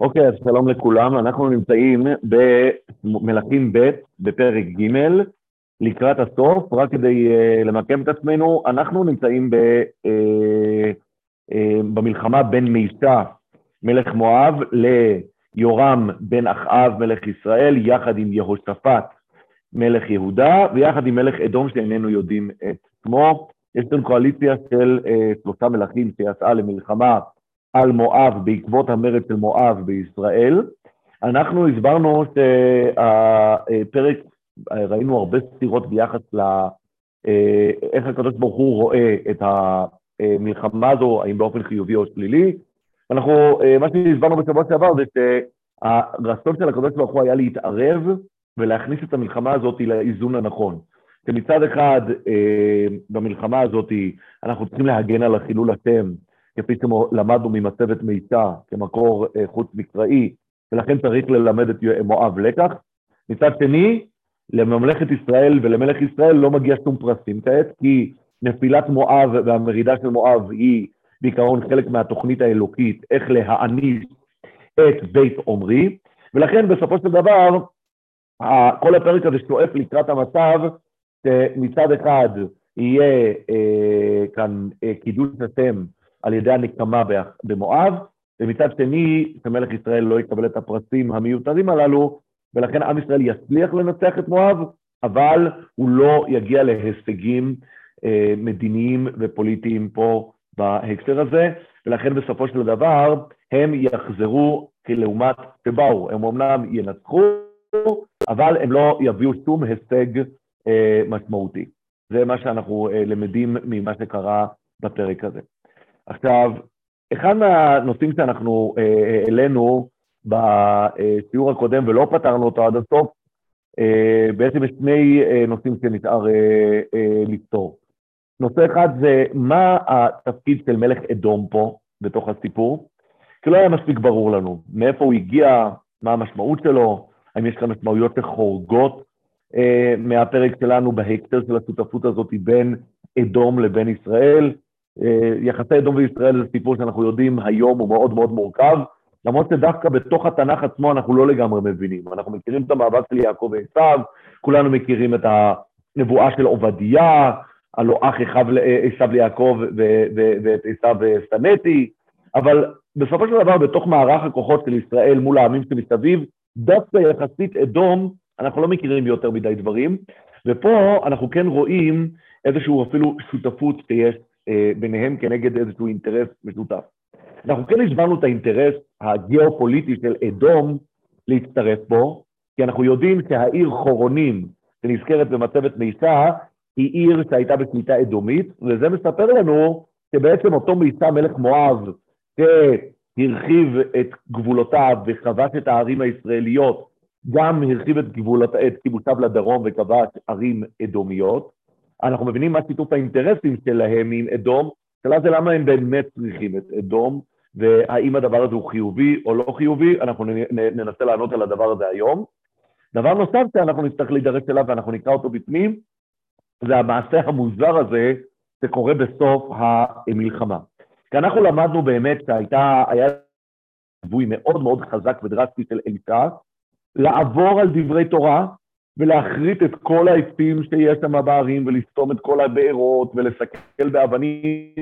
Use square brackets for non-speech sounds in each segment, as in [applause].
אוקיי, אז שלום לכולם. אנחנו נמצאים במלכים ב', בפרק ג', לקראת הסוף, רק כדי uh, למקם את עצמנו, אנחנו נמצאים ב, uh, uh, במלחמה בין מישה, מלך מואב, ליורם בן אחאב, מלך ישראל, יחד עם יהושפט, מלך יהודה, ויחד עם מלך אדום שאיננו יודעים את שמו. יש לנו קואליציה של uh, שלושה מלכים שיצאה למלחמה על מואב בעקבות המרד של מואב בישראל. אנחנו הסברנו שהפרק, ראינו הרבה סתירות ביחס ל... איך הקדוש ברוך הוא רואה את המלחמה הזו, האם באופן חיובי או שלילי. אנחנו, מה שהסברנו בשבוע שעבר זה שהרצון של הקדוש ברוך הוא היה להתערב ולהכניס את המלחמה הזאת לאיזון הנכון. שמצד אחד, במלחמה הזאת, אנחנו צריכים להגן על החילול השם, כפי שלמדנו ממצבת מיצה כמקור אה, חוץ מקראי, ולכן צריך ללמד את מואב לקח. מצד שני, לממלכת ישראל ולמלך ישראל לא מגיע שום פרסים כעת, כי נפילת מואב והמרידה של מואב היא בעיקרון חלק מהתוכנית האלוקית, איך להעניש את בית עומרי, ולכן בסופו של דבר, כל הפרק הזה שואף לקראת המצב שמצד אחד יהיה אה, כאן אה, קידוש השם על ידי הנקמה במואב, ומצד שני, שמלך ישראל לא יקבל את הפרסים המיותרים הללו, ולכן עם ישראל יצליח לנצח את מואב, אבל הוא לא יגיע להישגים אה, מדיניים ופוליטיים פה בהקשר הזה, ולכן בסופו של דבר הם יחזרו כלעומת שבאו, הם אמנם ינצחו, אבל הם לא יביאו שום הישג אה, משמעותי. זה מה שאנחנו אה, למדים ממה שקרה בפרק הזה. עכשיו, אחד מהנושאים שאנחנו אה, העלינו בשיעור הקודם ולא פתרנו אותו עד הסוף, אה, בעצם יש שני אה, נושאים שנשאר לפתור. נושא אחד זה מה התפקיד של מלך אדום פה, בתוך הסיפור, כי לא היה מספיק ברור לנו מאיפה הוא הגיע, מה המשמעות שלו, האם יש כאן משמעויות שחורגות מהפרק שלנו בהקטר של השותפות הזאת בין אדום לבין ישראל, אה, יחסי אדום וישראל זה סיפור שאנחנו יודעים היום הוא מאוד מאוד מורכב, למרות שדווקא בתוך התנ"ך עצמו אנחנו לא לגמרי מבינים. אנחנו מכירים את המאבק של יעקב ועשיו, כולנו מכירים את הנבואה של עובדיה, הלא אח עשיו ליעקב ואת עשיו ושנאתי, אבל בסופו של דבר בתוך מערך הכוחות של ישראל מול העמים שמסביב, דווקא יחסית אדום, אנחנו לא מכירים יותר מדי דברים, ופה אנחנו כן רואים איזושהי אפילו שותפות שיש אה, ביניהם כנגד איזשהו אינטרס משותף. אנחנו כן הסברנו את האינטרס הגיאופוליטי של אדום להצטרף בו, כי אנחנו יודעים שהעיר חורונים, שנזכרת במצבת מיסה, היא עיר שהייתה בשליטה אדומית, וזה מספר לנו שבעצם אותו מיסה, מלך מואב, שהרחיב את גבולותיו וכבש את הערים הישראליות, גם הרחיב את, גבולות, את כיבושיו לדרום וכבש ערים אדומיות, אנחנו מבינים מה שיתוף האינטרסים שלהם עם אדום, השאלה זה למה הם באמת צריכים את אדום, והאם הדבר הזה הוא חיובי או לא חיובי, אנחנו ננסה לענות על הדבר הזה היום. דבר נוסף שאנחנו נצטרך להידרש אליו ואנחנו נקרא אותו בפנים, זה המעשה המוזר הזה שקורה בסוף המלחמה. כי אנחנו למדנו באמת שהייתה, היה ציווי מאוד מאוד חזק ודרסטי של אליטה, לעבור על דברי תורה ולהכרית את כל העצים שיש שם בערים, ולסתום את כל הבארות, ולסכל באבנים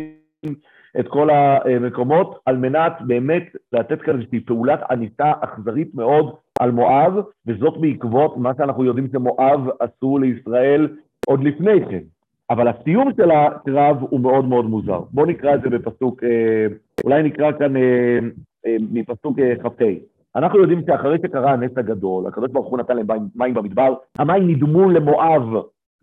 את כל המקומות, על מנת באמת לתת כאן איזושהי פעולת ענישה אכזרית מאוד על מואב, וזאת בעקבות מה שאנחנו יודעים שמואב עשו לישראל עוד לפני כן. אבל הסיום של הקרב הוא מאוד מאוד מוזר. בואו נקרא את זה בפסוק, אה, אולי נקרא כאן אה, אה, מפסוק כ"ה. אנחנו יודעים שאחרי שקרה הנס הגדול, הקדוש ברוך הוא נתן להם מים במדבר, המים נדמו למואב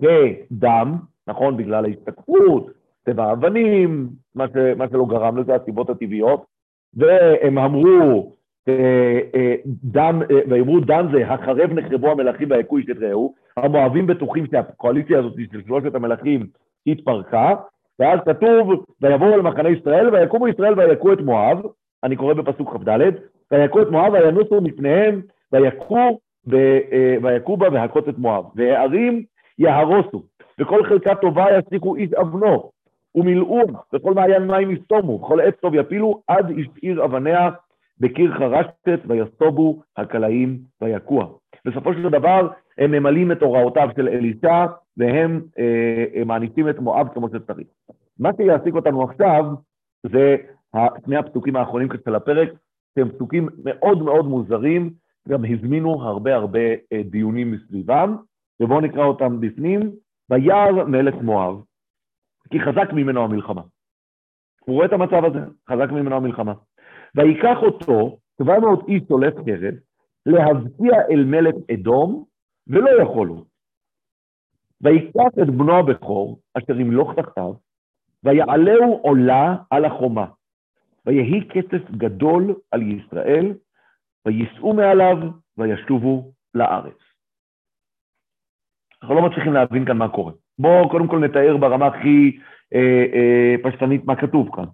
כדם, נכון? בגלל ההשתקפות, טבע האבנים, מה, ש, מה שלא גרם לזה, הסיבות הטבעיות, והם אמרו, אה, אה, דם, אה, ויאמרו דם זה, החרב נחרבו המלכים והיכו איש את רעהו, המואבים בטוחים שהקואליציה הזאת של שלושת המלכים התפרקה, ואז כתוב, ויבואו למחנה ישראל, ויקומו ישראל ויכו את מואב, אני קורא בפסוק כ"ד, ויכו את מואב וינוסו מפניהם, ויכו, אה, ויכו בה והכות את מואב. והערים יהרוסו, וכל חלקה טובה יסיקו איש אבנו, ומילאו, וכל מעיין מים יסתומו, וכל עץ טוב יפילו, עד השאיר אבניה בקיר חרשת ויסובו הקלעים ויקוע. בסופו של דבר הם ממלאים את הוראותיו של אלישע והם אה, מענישים את מואב כמו שצריך. מה שיעסיק אותנו עכשיו זה שני הפסוקים האחרונים של הפרק, שהם פסוקים מאוד מאוד מוזרים, גם הזמינו הרבה הרבה אה, דיונים מסביבם, ובואו נקרא אותם בפנים. וירא מלך מואב, כי חזק ממנו המלחמה. הוא רואה את המצב הזה, חזק ממנו המלחמה. ויקח אותו, 700 איש שולף חרב, להבקיע אל מלך אדום, ולא יכול הוא. ויקח את בנו הבכור, אשר ימלוך תחתיו, ויעלהו עולה על החומה. ויהי כסף גדול על ישראל, וייסעו מעליו, וישובו לארץ. אנחנו לא מצליחים להבין כאן מה קורה. בואו קודם כל נתאר ברמה הכי אה, אה, פשטנית מה כתוב כאן.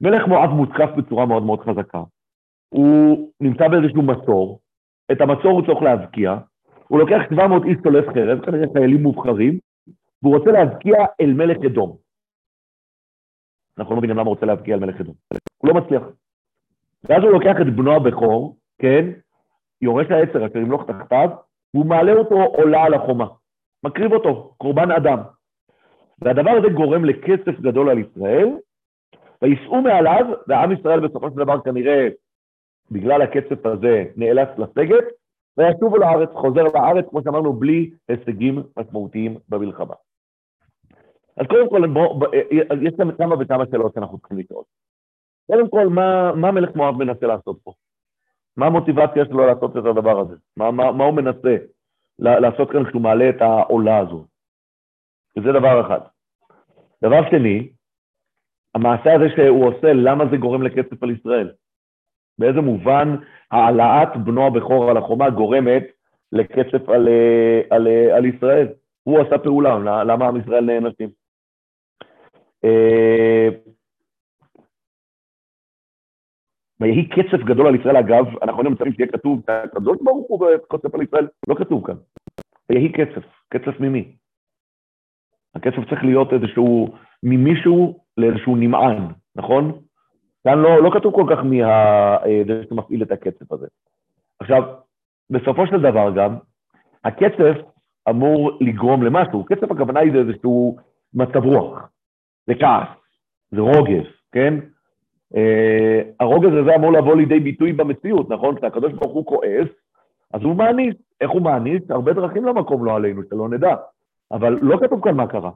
מלך מואב מותקף בצורה מאוד מאוד חזקה. הוא נמצא באיזשהו מצור, את המצור הוא צריך להבקיע, הוא לוקח 700 איש צולף חרב, כנראה חיילים מובחרים, והוא רוצה להבקיע אל מלך אדום. אנחנו לא מבינים למה הוא רוצה להבקיע אל מלך אדום. הוא לא מצליח. ואז הוא לוקח את בנו הבכור, כן, יורש העצר אשר ימלוך תחתיו, והוא מעלה אותו עולה על החומה. מקריב אותו, קורבן אדם. והדבר הזה גורם לכסף גדול על ישראל, וייסעו מעליו, ועם ישראל בסופו של דבר כנראה, בגלל הכסף הזה, נאלץ לסגת, וישובו לארץ, חוזר לארץ, כמו שאמרנו, בלי הישגים משמעותיים במלחמה. אז קודם כל, בוא, יש גם כמה וכמה שאלות שאנחנו צריכים לשאול. קודם כל, מה, מה מלך מואב מנסה לעשות פה? מה המוטיבציה שלו לעשות את הדבר הזה? מה, מה, מה הוא מנסה לעשות כאן כשהוא מעלה את העולה הזו? וזה דבר אחד. דבר שני, המעשה הזה שהוא עושה, למה זה גורם לכסף על ישראל? באיזה מובן העלאת בנו הבכור על החומה גורמת לכסף על, על, על ישראל? הוא עשה פעולה, למה עם ישראל נענשים? ויהי קצף גדול על ישראל, אגב, אנחנו היינו מצפים שיהיה כתוב, הקדוש ברוך הוא קוצף על ישראל, לא כתוב כאן. ויהי קצף, קצף ממי? הקצף צריך להיות איזשהו, ממישהו לאיזשהו נמען, נכון? כאן לא, לא כתוב כל כך מי אה, זה שמפעיל את הקצף הזה. עכשיו, בסופו של דבר גם, הקצף אמור לגרום למשהו. קצף הכוונה היא זה איזשהו מצב רוח, זה כעס, זה רוגז, כן? אה, הרוגז הזה אמור לבוא לידי ביטוי במציאות, נכון? כשהקדוש ברוך הוא כועס, אז הוא מעניש. איך הוא מעניש? הרבה דרכים למקום לא עלינו, שלא נדע. אבל לא כתוב כאן מה קרה.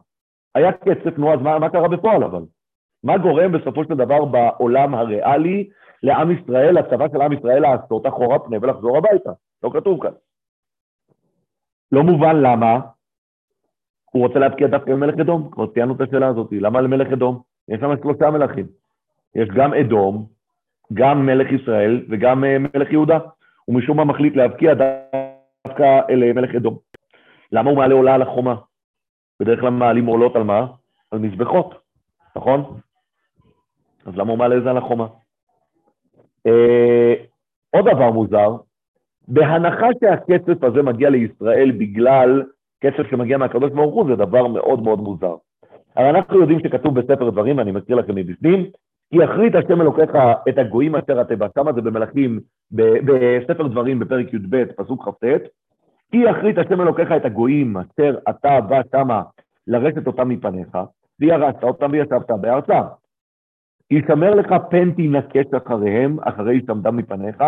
היה קצף, נו, אז מה, מה קרה בפועל אבל? מה גורם בסופו של דבר בעולם הריאלי לעם ישראל, לצבא של עם ישראל לעשות אחורה פנה ולחזור הביתה? לא כתוב כאן. לא מובן למה הוא רוצה להבקיע דווקא במלך אדום, כבר ציינו את השאלה הזאת, למה למלך אדום? יש שם שלושה מלכים. יש גם אדום, גם מלך ישראל וגם uh, מלך יהודה. הוא משום מה מחליט להבקיע דווקא אל אה, מלך אדום. למה הוא מעלה עולה על החומה? בדרך כלל מעלים עולות על מה? על מזבחות, נכון? אז למה הוא מעלה את זה על החומה? Uh, עוד דבר מוזר, בהנחה שהכסף הזה מגיע לישראל בגלל כסף שמגיע מהקדוש ברוך הוא, זה דבר מאוד מאוד מוזר. אבל אנחנו יודעים שכתוב בספר דברים, אני מקריא לכם מבפנים, כי אחרית השם אלוקיך את הגויים אשר התיבה, זה במלאכים, בספר דברים בפרק י"ב, פסוק כ"ט, כי אחרית השם אלוקיך את הגויים אשר אתה בא שמה לרשת אותם מפניך, וירשת אותם וישבת בארצם. ישמר לך פן תינקש אחריהם, אחרי ישמדם מפניך,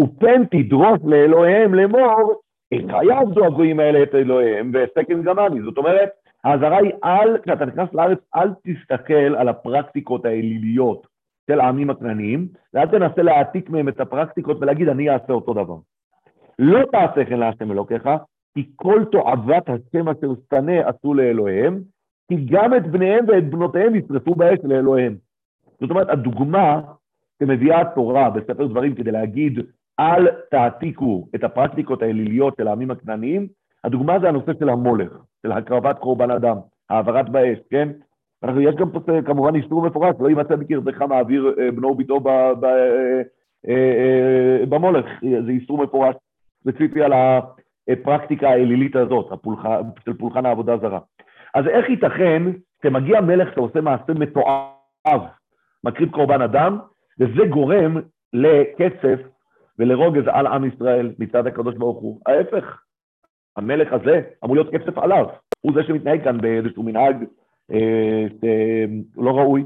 ופן תדרוש לאלוהיהם לאמור, איך יעבדו הגויים האלה את אלוהיהם, וסקן גם אני. זאת אומרת, האזהרה היא אל, כשאתה נכנס לארץ, אל תסתכל על הפרקטיקות האליליות של העמים הכנעניים, ואל תנסה להעתיק מהם את הפרקטיקות ולהגיד, אני אעשה אותו דבר. לא תעשה כן להשם אלוקיך, כי כל תועבת השם אשר שנא עשו לאלוהיהם, כי גם את בניהם ואת בנותיהם ישרפו באש לאלוהיהם. זאת אומרת, הדוגמה שמביאה התורה בספר דברים כדי להגיד אל תעתיקו את הפרקטיקות האליליות של העמים הכנעניים, הדוגמה זה הנושא של המולך, של הקרבת קורבן אדם, העברת באש, כן? אנחנו, יש גם פה כמובן איסור מפורש, לא יימצא בקרבך מעביר אה, בנו וביתו אה, אה, במולך, זה איסור מפורש ספציפי על הפרקטיקה האלילית הזאת, הפולח, של פולחן העבודה הזרה. אז איך ייתכן שמגיע מלך שעושה מעשה מתועב, מקריב קורבן אדם, וזה גורם לקצף ולרוגז על עם ישראל מצד הקדוש ברוך הוא. ההפך, המלך הזה אמור להיות קצף עליו. הוא זה שמתנהג כאן באיזשהו מנהג אה, אה, לא ראוי.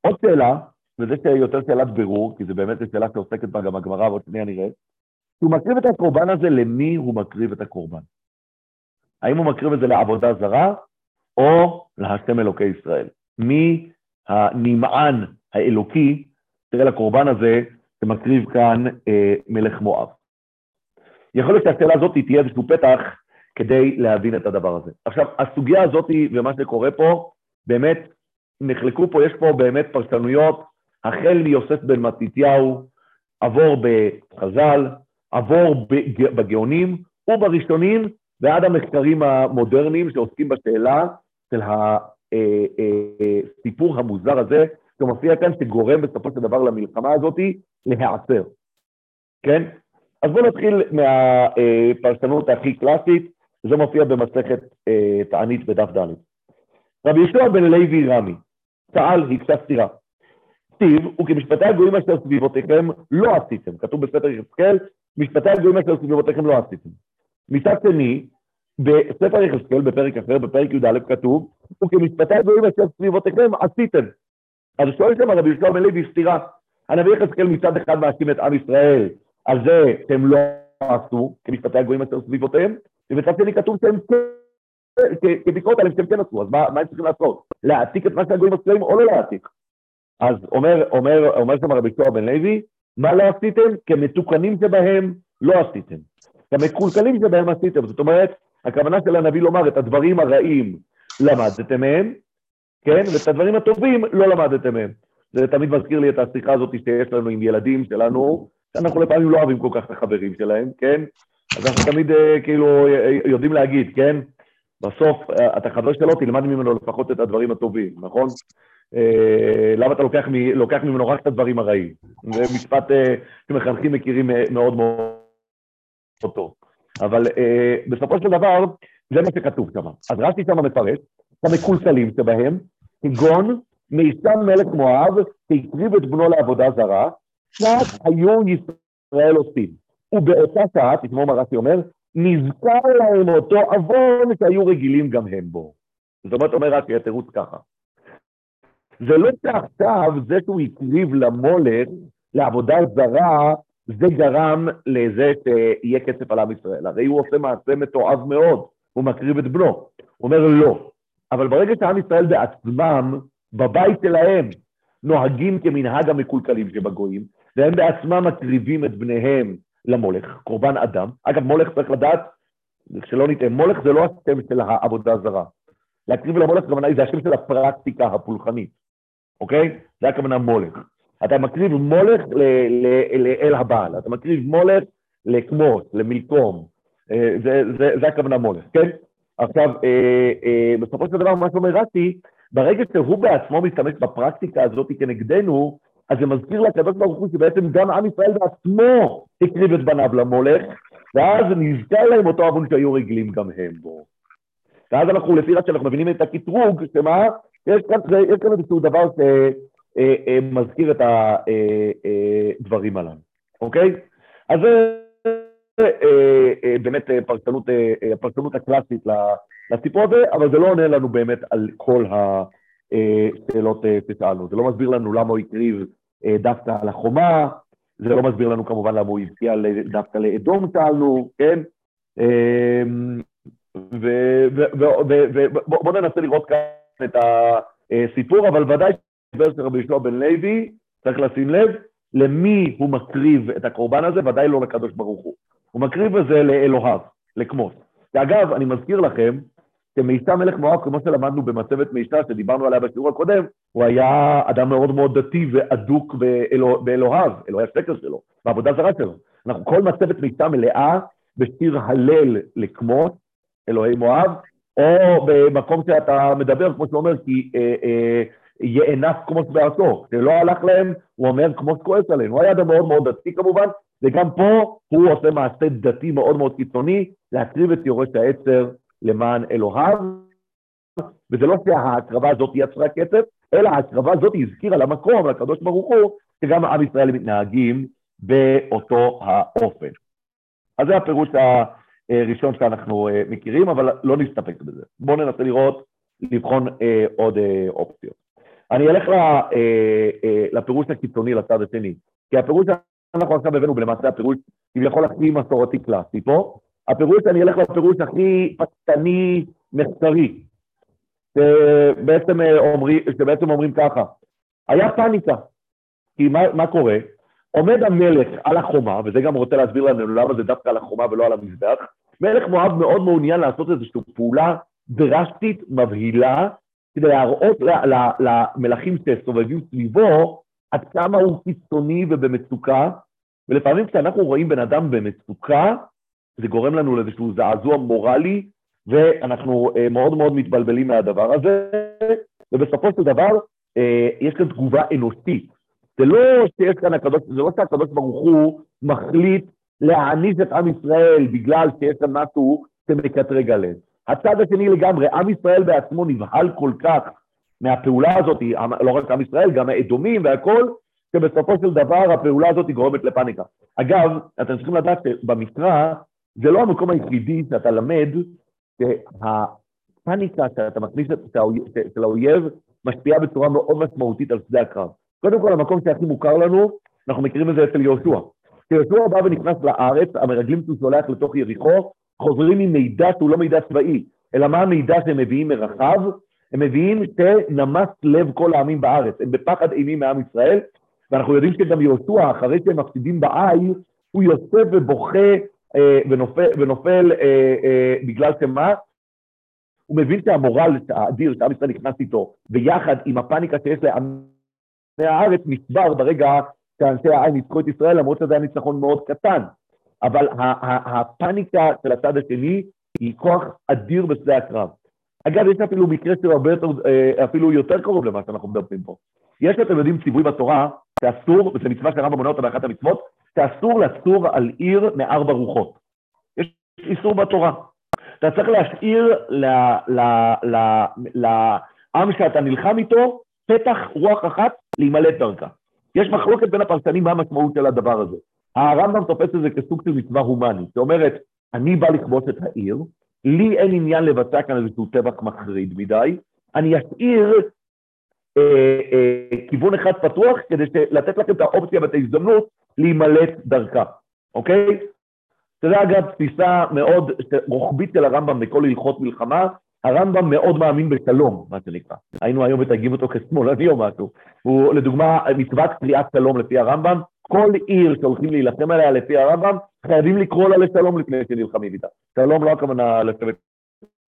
עוד שאלה, וזה יותר שאלת בירור, כי זו באמת שאלה שעוסקת בה גם הגמרא, ועוד שנייה נראה, הוא מקריב את הקורבן הזה, למי הוא מקריב את הקורבן? האם הוא מקריב את זה לעבודה זרה, או להשם אלוקי ישראל? מי הנמען האלוקי של הקורבן הזה שמקריב כאן אה, מלך מואב? יכול להיות שהשאלה הזאת תהיה איזשהו פתח כדי להבין את הדבר הזה. עכשיו, הסוגיה הזאת ומה שקורה פה, באמת, נחלקו פה, יש פה באמת פרשנויות, החל מיוסף בן מתתיהו, עבור בחז"ל, עבור בגאונים ובראשונים, ועד המחקרים המודרניים שעוסקים בשאלה של הסיפור אה, אה, המוזר הזה, שמופיע כאן, שגורם בסופו של דבר למלחמה הזאת להיעצר. כן? אז בואו נתחיל מהפרשנות הכי קלאסית, זה מופיע במסכת אה, תענית בדף ד'. רבי ישוע בן לוי רמי, שאל, הקצה סתירה. כתיב, וכמשפטי הגויים אשר סביבותיכם לא עשיתם. כתוב בספר יחזקאל, משפטי הגויים אשר סביבותיכם לא עשיתם. מצד שני, בספר יחזקאל, בפרק אחר, בפרק י"א, כתוב, וכמשפטי הגויים אשר סביבותיכם עשיתם. אז שואל שם רבי יהושע בן לוי סתירה. הנביא יחזקאל מצד אחד מאשים את עם ישראל על זה שהם לא עשו, כמשפטי הגויים אשר סביבותיהם, ובצד שני כתוב שהם כביקורת עליהם שהם כן עשו, אז מה, מה הם צריכים לעשות? להעתיק את מה שהגויים עושים או לא להעתיק? אז אומר, אומר, אומר שם רבי שועה בן לוי, מה לא עשיתם? כמתוקנים שבהם לא עשיתם. כמקולקלים שבהם עשיתם. זאת אומרת, הכוונה של הנביא לומר את הדברים הרעים למדתם מהם, כן? ואת הדברים הטובים לא למדתם מהם. זה תמיד מזכיר לי את השיחה הזאת שיש לנו עם ילדים שלנו, שאנחנו לפעמים לא אוהבים כל כך את החברים שלהם, כן? אז אנחנו תמיד אה, כאילו יודעים להגיד, כן? בסוף אה, אתה חבר שלו, תלמד ממנו לפחות את הדברים הטובים, נכון? אה, למה אתה לוקח, לוקח ממנו רק את הדברים הרעים? זה משפט שמחנכים מכירים מאוד מאוד טוב. אבל בסופו של דבר, זה מה שכתוב שם. אז רש"י שם מפרט את המקולקלים שבהם, כגון מיסם מלך מואב, שהקריב את בנו לעבודה זרה, שעת היו ישראל עושים. ובאותה שעה, תשמעו מה רש"י אומר, נזכר להם אותו עוון שהיו רגילים גם הם בו. זאת אומרת, אומר רש"י, התירוץ ככה. זה לא שעכשיו זה שהוא הקריב למולך, לעבודה זרה, זה גרם לזה שיהיה כסף על עם ישראל. הרי הוא עושה מעשה מתועב מאוד, הוא מקריב את בנו. הוא אומר לא. אבל ברגע שעם ישראל בעצמם, בבית שלהם, נוהגים כמנהג המקולקלים שבגויים, והם בעצמם מקריבים את בניהם למולך, קורבן אדם. אגב, מולך צריך לדעת, שלא נטעה, מולך זה לא השם של העבודה הזרה. להקריב למולך, זה השם של הפרקטיקה הפולחנית, אוקיי? זה הכוונה מולך. אתה מקריב מולך לאל הבעל, אתה מקריב מולך לכמוס, למלקום. אה, זה, זה, זה הכוונה מולך, כן? עכשיו, אה, אה, בסופו של דבר, מה שאומר רש"י, ברגע שהוא בעצמו משתמש בפרקטיקה הזאת כנגדנו, אז זה מזכיר לקדוש ברוך הוא שבעצם גם עם ישראל בעצמו הקריב את בניו למולך, ואז נזכר להם אותו עוון שהיו רגילים גם הם בו. ואז אנחנו, לפי רק שאנחנו מבינים את הקטרוג, שמה? יש כאן, יש כאן איזשהו דבר שמזכיר אה, אה, את הדברים אה, הללו, אוקיי? אז זה באמת פרשנות, הפרשנות הקלאסית לסיפור הזה, אבל זה לא עונה לנו באמת על כל השאלות ששאלנו. זה לא מסביר לנו למה הוא הקריב אה, דווקא על החומה, זה לא מסביר לנו כמובן למה הוא הבקיע דווקא לאדום שאלנו, כן? אמ, ובואו ננסה לראות כאן את הסיפור, אבל ודאי שבר של רבי ישוע בן לוי, צריך לשים לב, למי הוא מקריב את הקורבן הזה, ודאי לא לקדוש ברוך הוא. הוא מקריב את זה לאלוהיו, לכמוס. ואגב, אני מזכיר לכם שמיסה מלך מואב, כמו שלמדנו במצבת מיסה, שדיברנו עליה בשיעור הקודם, הוא היה אדם מאוד מאוד דתי ואדוק באלוה, באלוהיו, אלוהי השקר שלו, בעבודה זרה שלו. אנחנו כל מצבת מיסה מלאה בשיר הלל לכמות, אלוהי מואב, או במקום שאתה מדבר, כמו שאומר, כי אה, אה, יאנס כמוס בארצו. זה לא הלך להם, הוא אומר כמוס כועס עלינו. הוא היה אדם מאוד מאוד דתי כמובן, וגם פה הוא עושה מעשה דתי מאוד מאוד קיצוני, להקריב את יורש העצר למען אלוהיו, וזה לא שההקרבה הזאת יצרה כסף, אלא ההקרבה הזאת הזכירה למקום, לקדוש ברוך הוא, שגם עם ישראל מתנהגים באותו האופן. אז זה הפירוש הראשון שאנחנו אה, מכירים, אבל לא נסתפק בזה. בואו ננסה לראות, לבחון אה, עוד אה, אופציות. אני אלך לפירוש הקיצוני, לצד השני, כי הפירוש שאנחנו עכשיו הבאנו, ולמעשה הפירוש כביכול הכי מסורתי קלאסי פה, הפירוש, אני אלך לפירוש הכי פשטני, מחקרי, שבעצם אומרים, שבעצם אומרים ככה, היה פאניקה, כי מה, מה קורה? עומד המלך על החומה, וזה גם רוצה להסביר לנו למה זה דווקא על החומה ולא על המזבח, מלך מואב מאוד מעוניין לעשות איזושהי פעולה דרסטית, מבהילה, כדי להראות למלכים שסובבים סביבו עד כמה הוא קיצוני ובמצוקה, ולפעמים כשאנחנו רואים בן אדם במצוקה, זה גורם לנו לאיזשהו זעזוע מורלי, ואנחנו אה, מאוד מאוד מתבלבלים מהדבר הזה, ובסופו של דבר אה, יש כאן תגובה אנושית. זה לא שיש כאן הקדוש, זה לא שהקדוש ברוך הוא מחליט להעניש את עם ישראל בגלל שיש כאן משהו שמקטרג עליהם. הצד השני לגמרי, עם ישראל בעצמו נבהל כל כך מהפעולה הזאת, לא רק עם ישראל, גם האדומים והכל, שבסופו של דבר הפעולה הזאת גורמת לפאניקה. אגב, אתם צריכים לדעת שבמקרא, זה לא המקום היחידי שאתה למד שהפאניקה שאתה מכניס של האויב משפיעה בצורה מאוד משמעותית על שדה הקרב. קודם כל, המקום שהכי מוכר לנו, אנחנו מכירים את זה אצל יהושע. כשיהושע בא ונכנס לארץ, המרגלים שהוא שולח לתוך יריחו, חוזרים עם מידע שהוא לא מידע צבאי, אלא מה המידע שהם מביאים מרחב? הם מביאים שנמס לב כל העמים בארץ, הם בפחד אימים מעם ישראל, ואנחנו יודעים שגם יהושע, אחרי שהם מפסידים בעין, הוא יוצא ובוכה ונופל, ונופל אה, אה, בגלל שמה? הוא מבין שהמורל האדיר שעם ישראל נכנס איתו, ויחד עם הפאניקה שיש לעם הארץ נשבר ברגע שאנשי העין ניצחו את ישראל, למרות שזה היה ניצחון מאוד קטן. אבל הפאניקה של הצד השני היא כוח אדיר בשדה הקרב. אגב, יש אפילו מקרה שהוא הרבה יותר, אה, אפילו יותר קרוב למה שאנחנו מדברים פה. יש, אתם יודעים, ציווי בתורה, שאסור, וזה מצווה שהרמב"ם מונה אותה באחת המצוות, שאסור לצור על עיר מארבע רוחות. יש איסור בתורה. אתה צריך להשאיר לעם שאתה נלחם איתו פתח רוח אחת להימלט דרכה. יש מחלוקת בין הפרשנים מה המשמעות של הדבר הזה. הרמב"ם תופס את זה כסוג של מצווה הומנית. זאת אומרת, אני בא לכבוש את העיר, לי אין עניין לבצע כאן איזשהו טבח מחריד מדי, אני אשאיר כיוון אחד פתוח כדי לתת לכם את האופציה ואת ההזדמנות להימלט דרכה, אוקיי? שזה אגב תפיסה מאוד רוחבית של הרמב"ם בכל הלכות מלחמה, הרמב"ם מאוד מאמין בשלום, מה שנקרא. היינו היום מתייגים אותו כשמאלני או משהו. הוא, לדוגמה, מצוות קריאת שלום לפי הרמב"ם, כל עיר שהולכים להילחם עליה לפי הרמב"ם, חייבים לקרוא לה לשלום לפני שנלחמים איתה. שלום לא הכוונה לשבת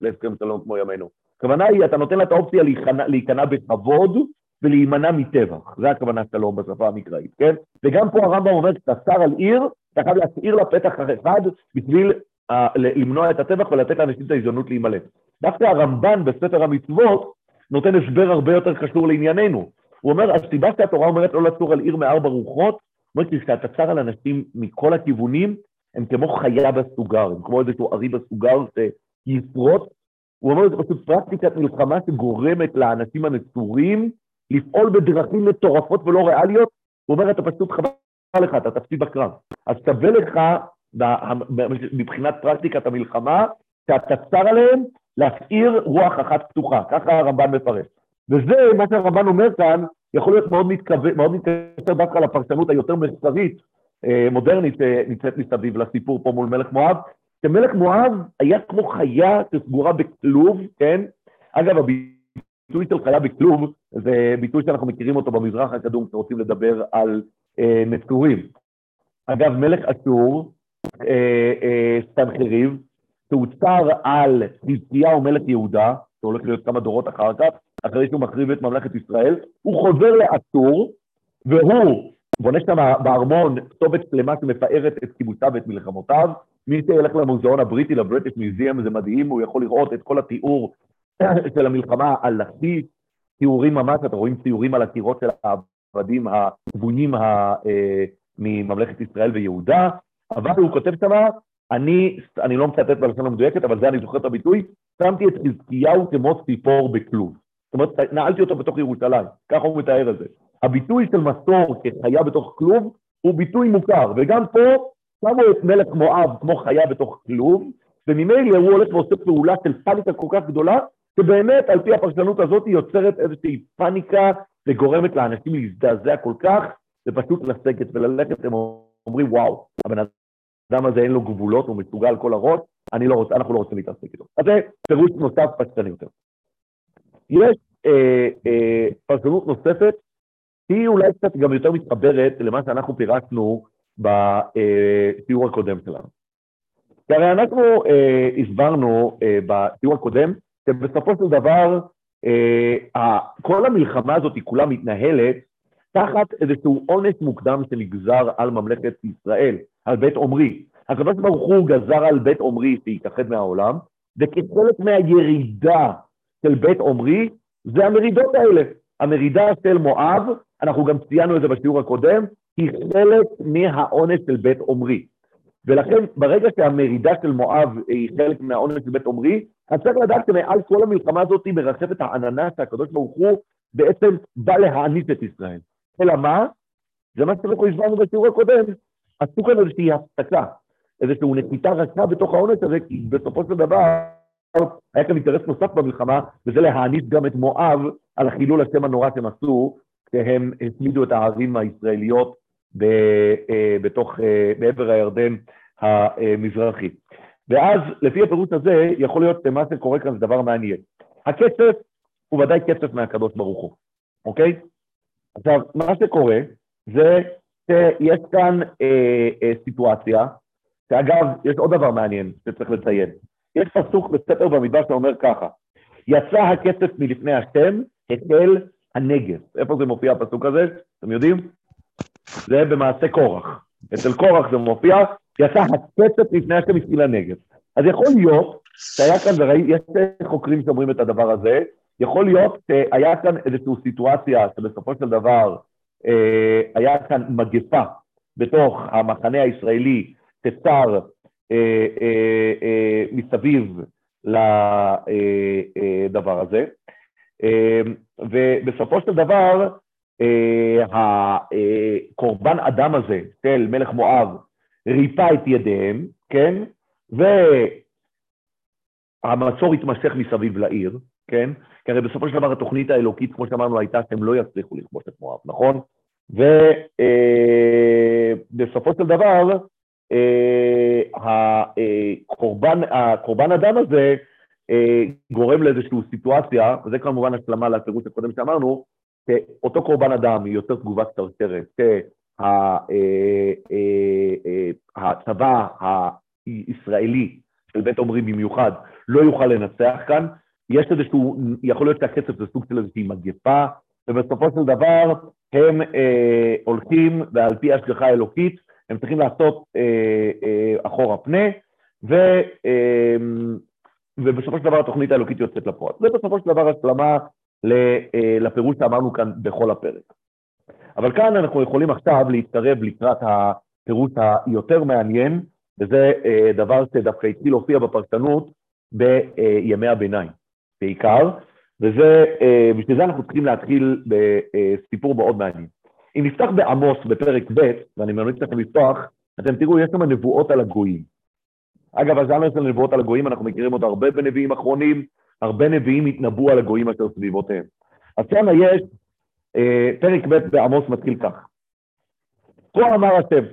להסכם שלום כמו ימינו. הכוונה היא, אתה נותן לה את האופציה להיכנע בכבוד ולהימנע מטבח. זה הכוונה שלום בשפה המקראית, כן? וגם פה הרמב"ם אומר, כשאתה על עיר, אתה חייב להשאיר לה פתח אחד בשביל uh, למנוע את הטבח ולתת לאנשים את ההזדמנות להימלט. דווקא הרמב"ן בספר המצוות נותן הסבר הרבה יותר קשור לענייננו. הוא אומר, הסיבה שהתורה אומרת לא לצור על עיר מארבע רוחות, אומרת לי שאתה צר על אנשים מכל הכיוונים, הם כמו חיה בסוגר, הם כמו איזשהו ארי בסוגר שיפרוט. הוא אומר, זה פשוט פרקטיקת מלחמה שגורמת לאנשים הנצורים לפעול בדרכים מטורפות ולא ריאליות. הוא אומר, אתה פשוט חבל לך, אתה תפסיד בקרב. אז שווה לך, מבחינת פרקטיקת המלחמה, שאתה צר עליהם, להשאיר רוח אחת פתוחה, ככה הרמב"ן מפרש. וזה, מה שהרמב"ן אומר כאן, יכול להיות מאוד מתקשר, מאוד מתקשר דווקא לפרשנות היותר מחקרית, אה, מודרנית, שנמצאת מסביב לסיפור פה מול מלך מואב, שמלך מואב היה כמו חיה שסגורה בכלוב, כן? אגב, הביטוי של חיה בכלוב זה ביטוי שאנחנו מכירים אותו במזרח הקדום, כשרוצים לדבר על אה, נצורים. אגב, מלך אשור, אה, אה, סנחריב, שהוצר על חזקיהו מלך יהודה, שהולך להיות כמה דורות אחר כך, אחרי שהוא מחריב את ממלכת ישראל, הוא חוזר לאסור, והוא בונה שם בארמון כתובת שלמה שמפארת את כיבושיו ואת מלחמותיו. מי שילך למוזיאון הבריטי, לבריטיש מיזיאם, זה מדהים, הוא יכול לראות את כל התיאור [clears throat] של המלחמה על לכיש, תיאורים ממש, אתם רואים ציורים על הקירות של העבדים הכבונים אה, מממלכת ישראל ויהודה, אבל הוא כותב שמה, אני, אני לא מצטט בלשון המדויקת, אבל זה אני זוכר את הביטוי, שמתי את חזקיהו כמו ציפור בכלוב. זאת אומרת, נעלתי אותו בתוך ירושלים, ככה הוא מתאר את זה. הביטוי של מסור כחיה בתוך כלוב הוא ביטוי מוכר, וגם פה שמו את מלך מואב כמו חיה בתוך כלוב, וממילא הוא הולך ועושה פעולה של פאניקה כל כך גדולה, שבאמת על פי הפרשנות הזאת היא יוצרת איזושהי פאניקה וגורמת לאנשים להזדעזע כל כך, ופשוט לסגת וללכת, הם אומרים וואו, הבן אדם הזה אין לו גבולות, הוא מסוגל כל הראש, אני לא רוצה, אנחנו לא רוצים להתעסק איתו. אז זה פירוש נוסף פשטני יותר. יש אה, אה, פרשנות נוספת, היא אולי קצת גם יותר מתחברת למה שאנחנו פירטנו בשיעור הקודם שלנו. כי הרי אנחנו אה, הסברנו אה, בשיעור הקודם, שבסופו של דבר אה, כל המלחמה הזאת כולה מתנהלת תחת איזשהו עונש מוקדם שנגזר על ממלכת ישראל, על בית עומרי. הקדוש ברוך הוא גזר על בית עומרי שיתאחד מהעולם, וכחלק מהירידה של בית עומרי, זה המרידות האלה. המרידה של מואב, אנחנו גם ציינו את זה בשיעור הקודם, היא חלק מהעונש של בית עומרי. ולכן ברגע שהמרידה של מואב היא חלק מהעונש של בית עומרי, אז צריך לדעת שמעל כל המלחמה הזאת מרחפת העננה שהקדוש ברוך הוא בעצם בא להעניש את ישראל. אלא מה? זה מה שאנחנו הסברנו בשיעור הקודם. עשו כאן איזושהי הפסקה, איזושהי נחיתה רכה בתוך העונש הזה, כי בסופו של דבר היה כאן אינטרס נוסף במלחמה, וזה להעניש גם את מואב על החילול השם הנורא שהם עשו, כשהם הצמידו את הערים הישראליות בתוך, אה, בעבר הירדן המזרחי. ואז, לפי הפירוש הזה, יכול להיות מה שקורה כאן זה דבר מעניין. הכסף הוא ודאי כסף מהקדוש ברוך הוא, אוקיי? עכשיו, מה שקורה זה שיש כאן אה, אה, סיטואציה, שאגב, יש עוד דבר מעניין שצריך לציין. יש פסוק בספר במדבר שאומר ככה, יצא הכסף מלפני השם, החל הנגב. איפה זה מופיע הפסוק הזה? אתם יודעים? זה במעשה קורח. אצל קורח זה מופיע, יצא הכסף לפני השם התחיל הנגב. אז יכול להיות שהיה כאן, ויש חוקרים שאומרים את הדבר הזה, יכול להיות שהיה כאן איזושהי סיטואציה שבסופו של דבר אה, היה כאן מגפה בתוך המחנה הישראלי שצר אה, אה, אה, מסביב לדבר הזה. אה, ובסופו של דבר, הקורבן אדם הזה של מלך מואב ריפא את ידיהם, כן? והמצור התמשך מסביב לעיר, כן? כי הרי בסופו של דבר התוכנית האלוקית, כמו שאמרנו, הייתה שהם לא יצליחו לכבוש את מואב, נכון? ובסופו של דבר, הקורבן, הקורבן אדם הזה גורם לאיזושהי סיטואציה, וזה כמובן השלמה לתירוץ הקודם שאמרנו, שאותו קורבן אדם היא יותר תגובת שרשרת, שהצבא הישראלי של בית עומרי במיוחד לא יוכל לנצח כאן, יש איזשהו, יכול להיות שהכסף זה סוג של איזושהי מגפה, ובסופו של דבר הם אה, הולכים, ועל פי השגחה האלוקית, הם צריכים לעשות אה, אה, אחורה פנה, ו, אה, ובסופו של דבר התוכנית האלוקית יוצאת לפועל. זה בסופו של דבר השלמה אה, לפירוש שאמרנו כאן בכל הפרק. אבל כאן אנחנו יכולים עכשיו להתקרב לקראת הפירוש היותר מעניין, וזה אה, דבר שדווקא התחיל להופיע בפרשנות בימי הביניים. בעיקר, וזה, אה, בשביל זה אנחנו צריכים להתחיל בסיפור מאוד מעניין. אם נפתח בעמוס בפרק ב', ואני ממליץ לכם לפתוח, אתם תראו, יש שם נבואות על הגויים. אגב, הז'אנר של נבואות על הגויים, אנחנו מכירים עוד הרבה בנביאים אחרונים, הרבה נביאים התנבאו על הגויים אשר סביבותיהם. אז שם יש, אה, פרק ב' בעמוס מתחיל כך. כה אמר השם,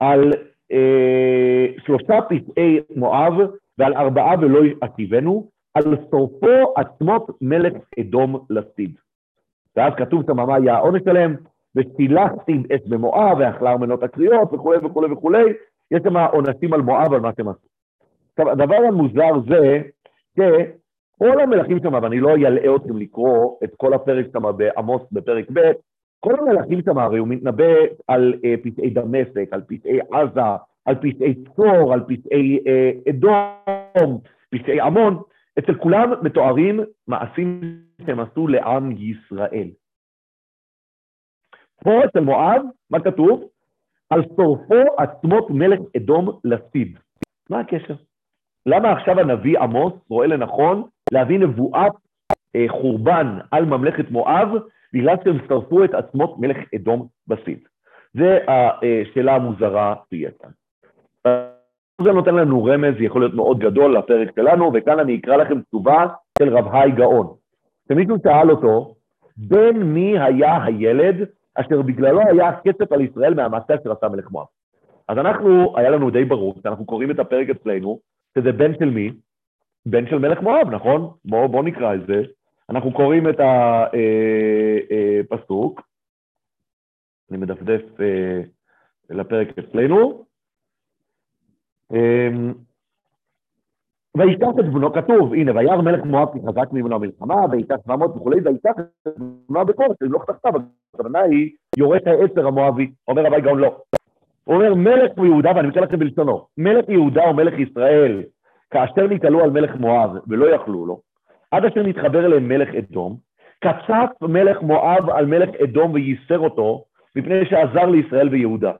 על אה, שלושה פשעי מואב ועל ארבעה ולא יעטיבנו, על שורפו עצמות מלך אדום לסיד. ואז כתוב שם מה היה העונש שלהם, וסילחתי אש במואב, ואכלה מנות הקריאות, וכולי וכולי וכולי, יש שם עונשים על מואב, על מה שהם עשו. עכשיו, הדבר המוזר זה, שכל המלכים שם, ואני לא אלאה אתכם לקרוא את כל הפרק שם בעמוס בפרק ב', כל המלכים שם הרי הוא מתנבא על אה, פשעי דמשק, על פשעי עזה, על פשעי צור, על פשעי אה, אדום, פשעי עמון, אצל כולם מתוארים מעשים שהם עשו לעם ישראל. פה אצל מואב, מה כתוב? על שורפו עצמות מלך אדום לסיד. מה הקשר? למה עכשיו הנביא עמוס רואה לנכון להביא נבואת אה, חורבן על ממלכת מואב בגלל שהם שרפו את עצמות מלך אדום בסיד. זה השאלה המוזרה תהיה כאן. זה נותן לנו רמז, יכול להיות מאוד גדול לפרק שלנו, וכאן אני אקרא לכם תשובה של רב היי גאון. כשמישהו שאל אותו, בין מי היה הילד אשר בגללו היה כסף על ישראל מהמעשה אשר עשה מלך מואב. אז אנחנו, היה לנו די ברור, כשאנחנו קוראים את הפרק אצלנו, שזה בן של מי? בן של מלך מואב, נכון? בואו בוא נקרא את זה. אנחנו קוראים את הפסוק, אה, אה, אני מדפדף אה, לפרק אצלנו. אמ, ויקח את בנו, כתוב, הנה, וירא מלך מואב כי חזק ממנו המלחמה, ויקח 700 וכולי, ויקח את בנו בכוח, שלמלוך תחתיו, הכוונה היא יורש העצר המואבי, אומר רבי גאון לא. הוא אומר, מלך יהודה, ואני מתאר לכם בלשונו, מלך יהודה או מלך ישראל, כאשר נתעלו על מלך מואב ולא יכלו לו, עד אשר נתחבר אליהם מלך אדום, קצף מלך מואב על מלך אדום וייסר אותו, מפני שעזר לישראל ויהודה.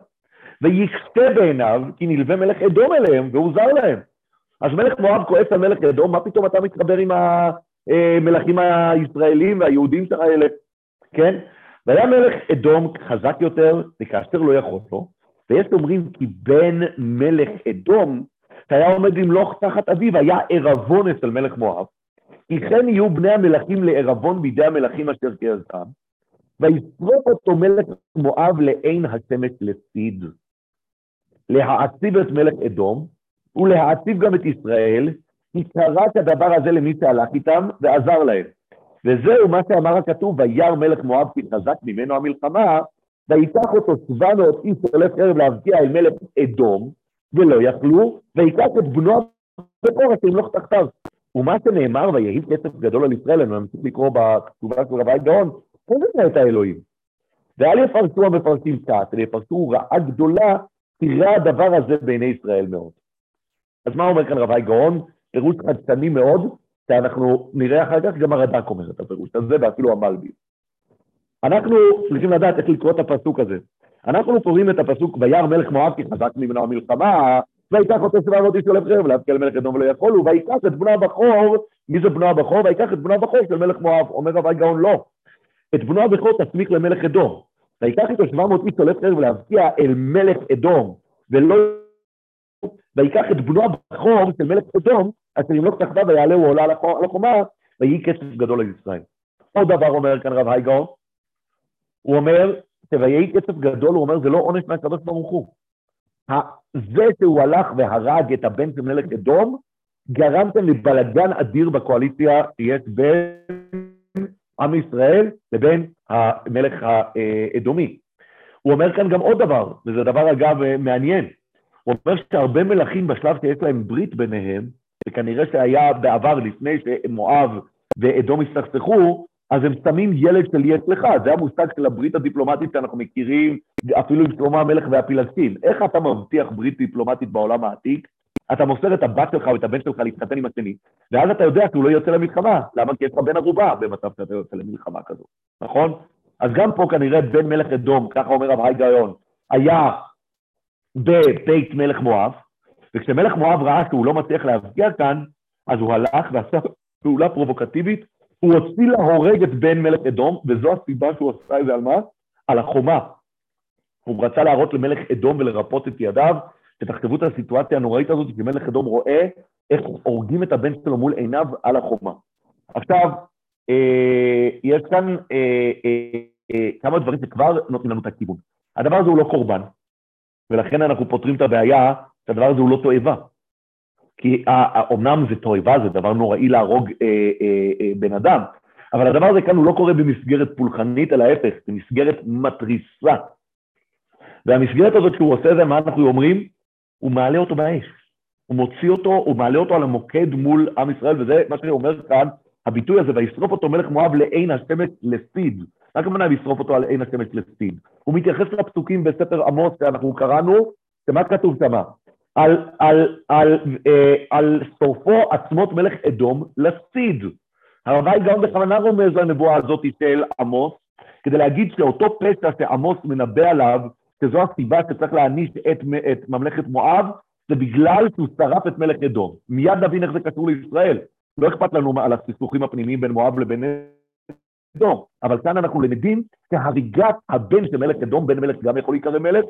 ויקצה בעיניו, כי נלווה מלך אדום אליהם, והוא זר להם. אז מלך מואב כועס על מלך אדום, מה פתאום אתה מתחבר עם המלכים הישראלים והיהודים האלה, כן? והיה מלך אדום חזק יותר, וכאשר לא יכול לו, ויש אומרים כי בן מלך אדום, שהיה עומד למלוך תחת אביו, היה ערבון אצל מלך מואב, כי כן יהיו בני המלכים לערבון בידי המלכים אשר כעזם, וישרוף אותו מלך מואב לעין השמש לציד. להעציב את מלך אדום, ולהעציב גם את ישראל, כי קרא הדבר הזה למי שהלך איתם ועזר להם. וזהו מה שאמר הכתוב, וירא מלך מואב כי חזק ממנו המלחמה, ויקח אותו שבע מאות איש הולך ערב להבקיע אל מלך אדום, ולא יכלו, ויקח את בנו בכורש למלוך תחתיו. ומה שנאמר, ויהי כסף גדול על ישראל, אני ממשיך לקרוא בכתובה של רבי גאון, אין לזה את האלוהים. ואל יפרשו המפרשים כת, אלא יפרשו רעה גדולה, תראה הדבר הזה בעיני ישראל מאוד. אז מה אומר כאן רבי גאון? פירוש חדשני מאוד, שאנחנו נראה אחר כך, גם הרד"ק אומר את הפירוש הזה, ואפילו המלבי. אנחנו צריכים לדעת איך לקרוא את הפסוק הזה. אנחנו קוראים את הפסוק, וירא מלך מואב כי חזק ממנו המלחמה, ויקח אותו שבע מאות איש הולך חרב להפקיע למלך אדום ולא יכולו, ויקח את בנו הבכור, מי זה בנו הבכור? ויקח את בנו הבכור של מלך מואב. אומר רבי גאון לא. את בנו הבכור תסמיך למלך אדום. ויקח איתו שבע מאות איש הולך חרב להפקיע אל מלך אדום, ולא... ויקח את בנו הבכור של מלך אדום, אשר ימלוך תחתיו ויעלה הוא עולה על החומה, ויהי כסף גדול על ישראל. עוד דבר אומר כאן רב הייגאון, הוא אומר, ויהי כסף גדול, הוא אומר, זה לא עונש מהקדוש ברוך הוא. זה שהוא הלך והרג את הבן של מלך אדום, גרמתם לבלגן אדיר בקואליציה שיש בין עם ישראל לבין המלך האדומי. הוא אומר כאן גם עוד דבר, וזה דבר אגב מעניין. הוא אומר שהרבה מלכים בשלב שיש להם ברית ביניהם, וכנראה שהיה בעבר לפני שמואב ואדום הסתכסכו, אז הם שמים ילד של יש לך, זה המושג של הברית הדיפלומטית שאנחנו מכירים אפילו עם שלמה המלך והפילגשים. איך אתה מבטיח ברית דיפלומטית בעולם העתיק? אתה מוסר את הבת שלך או את הבן שלך להתחתן עם השני, ואז אתה יודע שהוא לא יוצא למלחמה. למה? כי יש לך בן ערובה במצב שאתה יוצא למלחמה כזו, נכון? אז גם פה כנראה בן מלך אדום, ככה אומר רב היגיון, היה בבית מלך מואב, וכשמלך מואב ראה שהוא לא מצליח להבקיע כאן, אז הוא הלך ועשה פעולה פרובוקטיבית הוא הוציא להורג את בן מלך אדום, וזו הסיבה שהוא עשה את זה על מה? על החומה. הוא רצה להראות למלך אדום ולרפות את ידיו, ותחשבו את הסיטואציה הנוראית הזאת, כי מלך אדום רואה איך הורגים את הבן שלו מול עיניו על החומה. עכשיו, אה, יש כאן אה, אה, אה, כמה דברים שכבר נותנים לנו את הכיוון. הדבר הזה הוא לא קורבן, ולכן אנחנו פותרים את הבעיה שהדבר הזה הוא לא תועבה. כי אומנם זה תועבה, זה דבר נוראי להרוג אה, אה, אה, בן אדם, אבל הדבר הזה כאן הוא לא קורה במסגרת פולחנית, אלא ההפך, במסגרת מתריסה. והמסגרת הזאת שהוא עושה זה, מה אנחנו אומרים? הוא מעלה אותו באש. הוא מוציא אותו, הוא מעלה אותו על המוקד מול עם ישראל, וזה מה שאני אומר כאן, הביטוי הזה, וישרוף אותו מלך מואב לעין השמש לסיד. מה הכוונה וישרוף אותו על עין השמש לסיד? הוא מתייחס לפסוקים בספר עמוס שאנחנו קראנו, שמה כתוב שמה? על, על, על, אה, על שורפו עצמות מלך אדום לסיד. הרבי גם בכוונה רומז לנבואה הזאת של עמוס, כדי להגיד שאותו פשע שעמוס מנבא עליו, שזו הסיבה שצריך להעניש את, את ממלכת מואב, זה בגלל שהוא שרף את מלך אדום. מיד נבין איך זה קשור לישראל. לא אכפת לנו על הסכסוכים הפנימיים בין מואב לבין אדום. אבל כאן אנחנו למדים שהריגת הבן של מלך אדום, בן מלך גם יכול להיקרא מלך,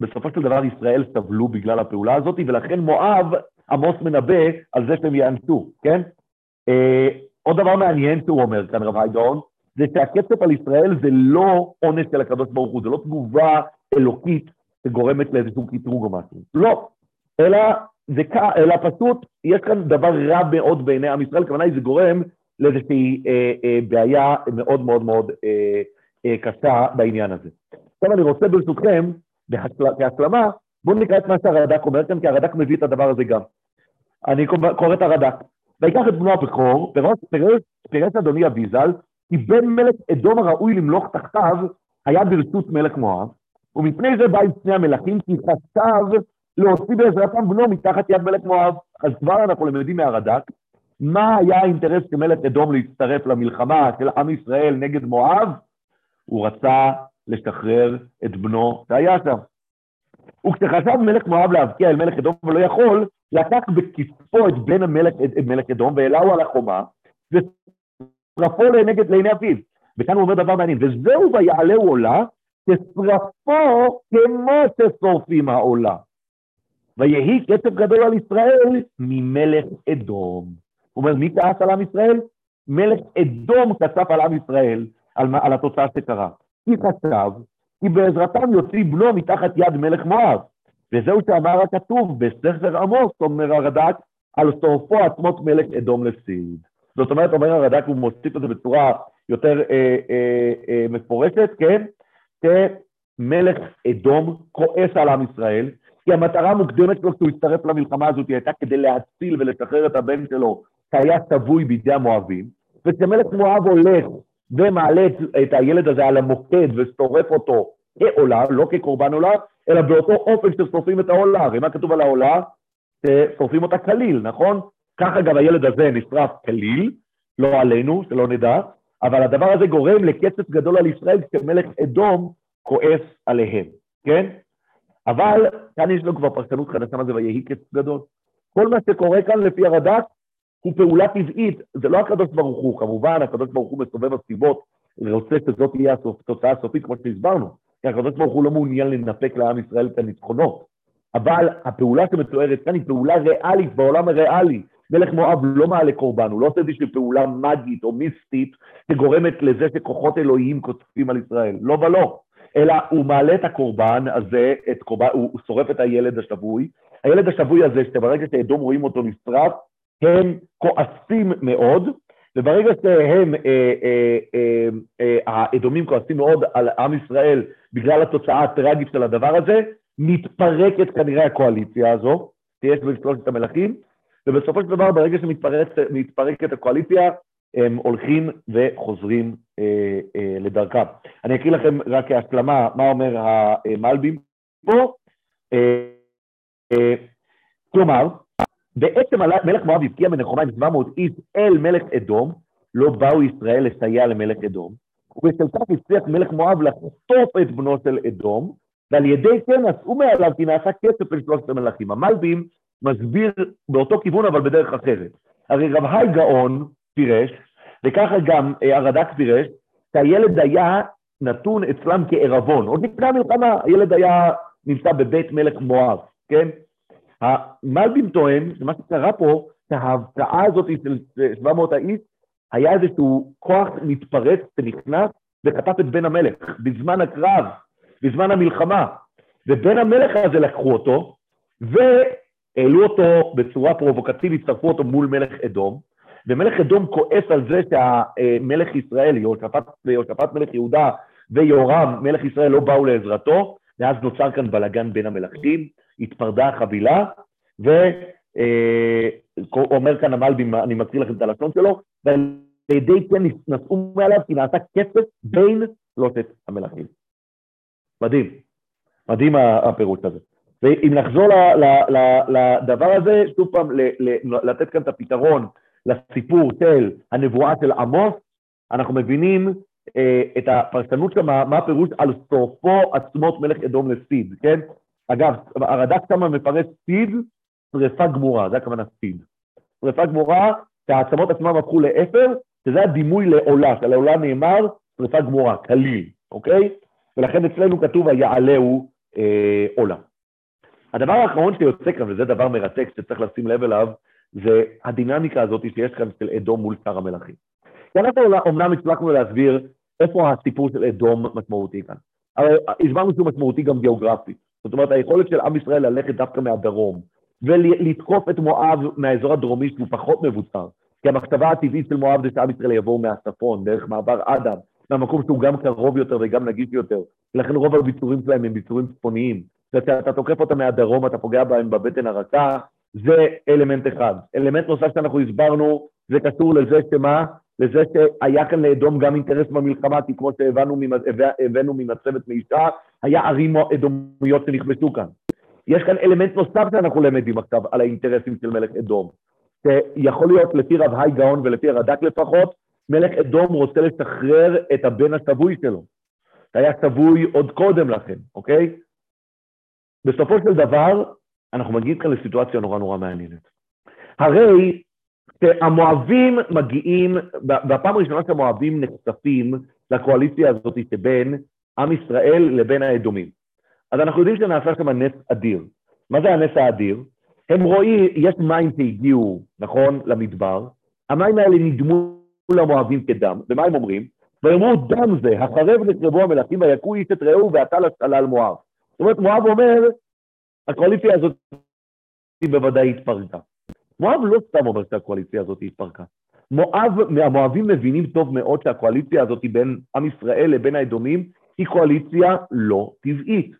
בסופו של דבר ישראל סבלו בגלל הפעולה הזאת, ולכן מואב, עמוס מנבא על זה שהם יאנסו, כן? אה, עוד דבר מעניין שהוא אומר כאן, רב היידאון, זה שהקצף על ישראל זה לא עונש של הקדוש ברוך הוא, זה לא תגובה אלוקית שגורמת לאיזשהו קטרוג או משהו. לא, אלא זה אלא פשוט, יש כאן דבר רע מאוד בעיני עם ישראל, הכוונה היא זה גורם לאיזושהי אה, אה, בעיה מאוד מאוד מאוד אה, אה, קשה בעניין הזה. עכשיו אני רוצה ברשותכם, כהשלמה, בואו נקרא את מה שהרד"ק אומר כאן, כי הרד"ק מביא את הדבר הזה גם. אני קורא את הרד"ק. ויקח את בנו הבכור, פירש אדוני אביזל, כי בן מלך אדום הראוי למלוך תחתיו היה ברשות מלך מואב, ומפני זה בא עם שני המלכים, כי חשב להוציא בעזרתם בנו מתחת יד מלך מואב. אז כבר אנחנו למדים מהרד"ק, מה היה האינטרס של מלך אדום להצטרף למלחמה של עם ישראל נגד מואב? הוא רצה לשחרר את בנו שם. וכשחשב מלך מואב להבקיע אל מלך אדום ולא יכול, לקח בכתפו את בן המלך, את מלך אדום והעלהו על החומה, ושרפו לנגד לעיני אביו. וכאן הוא אומר דבר מעניין, וזהו ויעלהו עולה, כשרפו כמו ששורפים העולה. ויהי כסף גדול על ישראל ממלך אדום. הוא אומר, מי כעס על עם ישראל? מלך אדום כסף על עם ישראל, על, על התוצאה שקרה. כי חשב, כי בעזרתם יוציא בנו מתחת יד מלך מואב. וזהו שאמר הכתוב בספר עמוס, אומר הרד"ק, על שורפו עצמות מלך אדום לסיד. זאת אומרת, אומר הרד"ק, הוא מוסיף את זה בצורה יותר אה, אה, אה, מפורשת, כן? שמלך אדום כועס על עם ישראל, כי המטרה המוקדמת שלו כשהוא הצטרף למלחמה הזאת הייתה כדי להציל ולשחרר את הבן שלו, שהיה שבוי בידי המואבים, וכשמלך מואב הולך ומעלה את, את הילד הזה על המוקד ושורף אותו כעולה, לא כקורבן עולה, אלא באותו אופן ששורפים את העולה. הרי מה כתוב על העולה? ששורפים אותה כליל, נכון? ככה גם הילד הזה נשרף כליל, לא עלינו, שלא נדע, אבל הדבר הזה גורם לקצף גדול על ישראל כשמלך אדום כועס עליהם, כן? אבל כאן יש לנו כבר פרשנות חדשה מה זה ויהי קצף גדול. כל מה שקורה כאן לפי הרד"ק הוא פעולה טבעית, זה לא הקדוש ברוך הוא, כמובן הקדוש ברוך הוא מסובב הסיבות ורוצה שזאת תהיה התוצאה הסופית כמו שהסברנו, כי הקדוש ברוך הוא לא מעוניין לנפק לעם ישראל את הניצחונות, אבל הפעולה שמתוארת כאן היא פעולה ריאלית בעולם הריאלי. מלך מואב לא מעלה קורבן, הוא לא עושה איזושהי פעולה מגית או מיסטית שגורמת לזה שכוחות אלוהיים קוצפים על ישראל, לא ולא. אלא הוא מעלה את הקורבן הזה, את קורבן, הוא, הוא שורף את הילד השבוי. הילד השבוי הזה, שברגע שאדום רואים אותו נשרף, הם כועסים מאוד, וברגע שהם, אה, אה, אה, האדומים כועסים מאוד על עם ישראל בגלל התוצאה הטראגית של הדבר הזה, מתפרקת כנראה הקואליציה הזו, שיש בין שלושת המלכים, ובסופו של דבר, ברגע שמתפרקת הקואליציה, הם הולכים וחוזרים אה, אה, לדרכם. אני אקריא לכם רק כהשלמה מה אומר המלבים פה. אה, אה, כלומר, בעצם מלך מואב הבקיע מנחומה עם 700 איש אל מלך אדום, לא באו ישראל לסייע למלך אדום, ובשל כך הצליח מלך מואב לחטוף את בנו של אדום, ועל ידי כן נשאו מעליו כי נעשה כסף אל שלושת המלכים. המלבים מסביר באותו כיוון אבל בדרך אחרת. הרי רב היי גאון פירש, וככה גם אה, הרד"ק פירש, שהילד היה נתון אצלם כערבון. עוד לפני המלחמה הילד היה נמצא בבית מלך מואב, כן? המלבים טוען שמה שקרה פה, שההבקעה הזאת של 700 האיש, היה איזשהו כוח מתפרץ שנכנס וחטף את בן המלך בזמן הקרב, בזמן המלחמה. ובן המלך הזה לקחו אותו, והעלו אותו בצורה פרובוקטיבית, צרפו אותו מול מלך אדום, ומלך אדום כועס על זה שהמלך ישראל, יהושפט מלך יהודה ויהורם מלך ישראל לא באו לעזרתו, ואז נוצר כאן בלאגן בין המלכים, התפרדה החבילה, ואומר כאן המלבי, אני מקריא לכם את הלשון שלו, ועל ידי כן נשאו מעליו כי נעשה כסף בין שלושת המלכים. מדהים, מדהים הפירוש הזה. ואם נחזור לדבר הזה, שוב פעם, לתת כאן את הפתרון לסיפור של הנבואה של עמוס, אנחנו מבינים אה, את הפרשנות שם, מה הפירוש על סופו עצמות מלך אדום לסיד, כן? אגב, הרד"ק שמה מפרש סיד, שרפה גמורה, זה הכוונה סיד. שרפה גמורה, שהעצמות עצמם הפכו לאפר, שזה הדימוי לעולה, שלעולה נאמר שרפה גמורה, כליל, אוקיי? ולכן אצלנו כתוב היעלהו אה, עולה. הדבר האחרון שיוצא כאן, וזה דבר מרתק שצריך לשים לב אליו, זה הדינמיקה הזאת שיש כאן של אדום מול שר המלכים. כי אנחנו אומנם הצלחנו להסביר איפה הסיפור של אדום משמעותי כאן. אבל הסברנו שהוא משמעותי גם גיאוגרפית. זאת אומרת, היכולת של עם ישראל ללכת דווקא מהדרום, ולתקוף את מואב מהאזור הדרומי שהוא פחות מבוצר. כי המחשבה הטבעית של מואב זה שעם ישראל יבואו מהצפון, דרך מעבר אדם, מהמקום שהוא גם קרוב יותר וגם נגיש יותר. ולכן רוב הביצורים שלהם הם ביצורים צפוניים. וכשאתה תוקף אותם מהדרום, אתה פוגע בהם בבטן הרכה, זה אלמנט אחד. אלמנט נוסף שאנחנו הסברנו, זה קשור לזה שמה? לזה שהיה כאן לאדום גם אינטרס במלחמה, כי כמו שהבאנו ממצבת מאישה, היה ערים אדומיות שנכבשו כאן. יש כאן אלמנט נוסף שאנחנו למדים עכשיו על האינטרסים של מלך אדום, שיכול להיות לפי רב היי גאון ולפי הרד"ק לפחות, מלך אדום רוצה לשחרר את הבן השבוי שלו. שהיה שבוי עוד קודם לכן, אוקיי? בסופו של דבר, אנחנו מגיעים כאן לסיטואציה נורא נורא מעניינת. הרי שהמואבים מגיעים, בפעם הראשונה שהמואבים נחשפים לקואליציה הזאת שבין עם ישראל לבין האדומים. אז אנחנו יודעים שנעשה שם נס אדיר. מה זה הנס האדיר? הם רואים, יש מים שהגיעו, נכון, למדבר, המים האלה נדמו למואבים כדם, ומה הם אומרים? ויאמרו דם זה, החרב נחרבו המלכים ויכו איש את רעהו ועתה לשלל מואב. זאת אומרת, מואב אומר, הקואליציה הזאת היא בוודאי התפרקה. מואב לא סתם אומר שהקואליציה הזאת התפרקה. מואב, המואבים מבינים טוב מאוד שהקואליציה הזאת בין עם ישראל לבין האדומים היא קואליציה לא טבעית.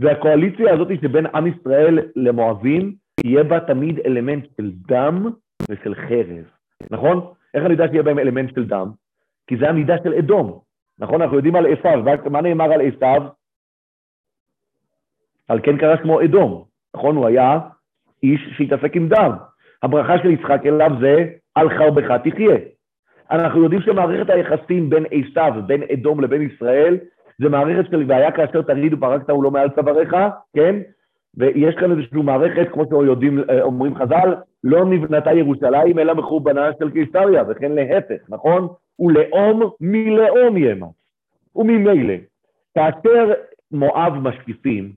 והקואליציה הזאת שבין עם ישראל למואבים, יהיה בה תמיד אלמנט של דם ושל חרב, נכון? איך אני יודע שיהיה בהם אלמנט של דם? כי זה המידה של אדום, נכון? אנחנו יודעים על עשיו, מה נאמר על עשיו? על כן קרא שמו אדום, נכון? הוא היה איש שהתעסק עם דם. הברכה של יצחק אליו זה על חרבך תחיה. אנחנו יודעים שמערכת היחסים בין עשיו, בין אדום לבין ישראל, זה מערכת של והיה כאשר תריד ופרקת הוא לא מעל צוואריך, כן? ויש כאן איזושהי מערכת, כמו שיודעים, אה, אומרים חז"ל, לא נבנתה ירושלים אלא מחורבנה של קיסריה, וכן להפך, נכון? ולאום מלאום ימץ. וממילא, כאשר מואב משקיפים,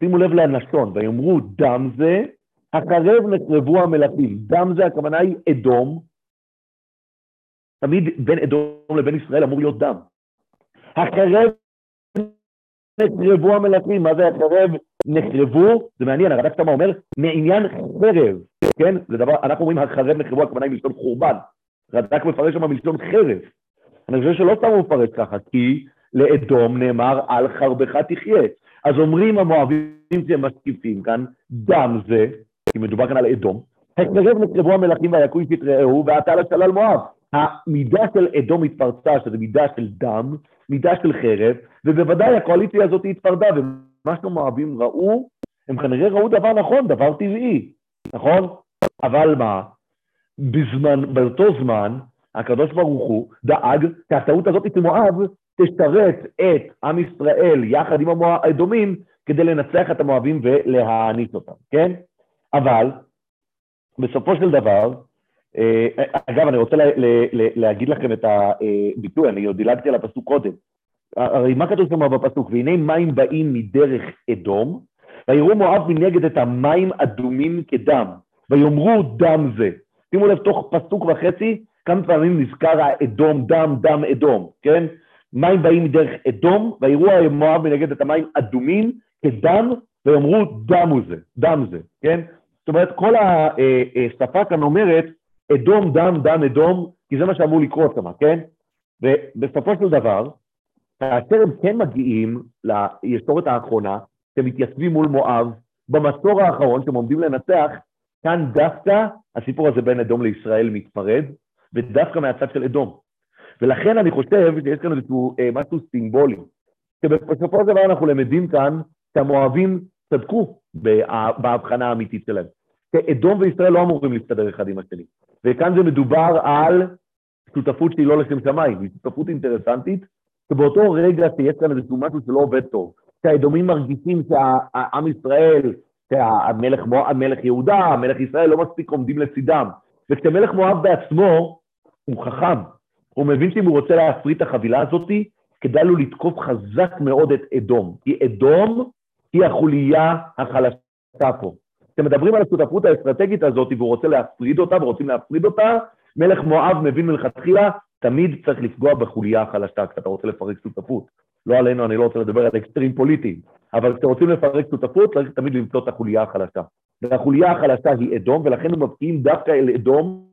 שימו לב ללשון, ויאמרו דם זה, הקרב נחרבו המלכים. דם זה, הכוונה היא אדום. תמיד בין אדום לבין ישראל אמור להיות דם. הקרב נחרבו המלכים. מה זה הקרב נחרבו? זה מעניין, הרד"ק שמה אומר, מעניין חרב, כן? זה דבר, אנחנו אומרים החרב נחרבו, הכוונה היא מלשון חורבן. רד"ק מפרש שם מלשון חרב. אני חושב שלא סתם הוא מפרש ככה, כי לאדום נאמר על חרבך תחיה. אז אומרים המואבים שהם משקיפים כאן, דם זה, כי מדובר כאן על אדום, הקרב נקרבו המלכים ויכו איש יתרעהו ועתה לשלל מואב. המידה של אדום התפרצה, שזו מידה של דם, מידה של חרב, ובוודאי הקואליציה הזאת התפרדה, ומה שהמואבים ראו, הם כנראה ראו דבר נכון, דבר טבעי, נכון? אבל מה? בזמן, באותו זמן, הקדוש ברוך הוא דאג שהטעות הזאת אצל מואב תשרת את עם ישראל יחד עם האדומים כדי לנצח את המואבים ולהעניש אותם, כן? אבל בסופו של דבר, אה, אגב, אני רוצה לה, לה, לה, להגיד לכם את הביטוי, אני עוד דילגתי על הפסוק קודם. הרי מה כתוב שם בפסוק? והנה מים באים מדרך אדום, ויראו מואב מנגד את המים אדומים כדם, ויאמרו דם זה. שימו לב, תוך פסוק וחצי, כמה פעמים נזכר האדום, דם, דם אדום, כן? מים באים מדרך אדום, ויראו מואב מנגד את המים אדומים כדם, ויאמרו דם הוא זה, דם זה, כן? זאת אומרת, כל השפה כאן אומרת, אדום, דם, דם, אדום, כי זה מה שאמור לקרות שם, כן? ובסופו של דבר, כאשר הם כן מגיעים לישורת האחרונה, שהם מתייצבים מול מואב, במצור האחרון שהם עומדים לנצח, כאן דווקא הסיפור הזה בין אדום לישראל מתפרד, ודווקא מהצד של אדום. ולכן אני חושב שיש כאן איזשהו אה, משהו סימבולי, שבסופו של דבר אנחנו למדים כאן שהמואבים צדקו בהבחנה האמיתית שלהם. אדום וישראל לא אמורים להסתדר אחד עם השני. וכאן זה מדובר על שותפות שהיא לא לשם שמיים, היא שותפות אינטרסנטית, שבאותו רגע שיש כאן איזשהו משהו שלא עובד טוב, שהאדומים מרגישים שהעם ישראל, שהמלך מלך יהודה, המלך ישראל לא מספיק עומדים לצידם, וכשמלך מואב בעצמו הוא חכם, הוא מבין שאם הוא רוצה להפריט את החבילה הזאת, כדאי לו לתקוף חזק מאוד את אדום. כי אדום היא החוליה החלשה פה. אתם מדברים על השותפות האסטרטגית הזאת, והוא רוצה להפריד אותה, ורוצים להפריד אותה, מלך מואב מבין מלכתחילה, תמיד צריך לפגוע בחוליה החלשה כשאתה רוצה לפרק שותפות. לא עלינו, אני לא רוצה לדבר על אקסטרים פוליטיים, אבל כשאתם רוצים לפרק שותפות, צריך תמיד למצוא את החוליה החלשה. והחוליה החלשה היא אדום, ולכן הם מבקיעים דווקא אל אדום,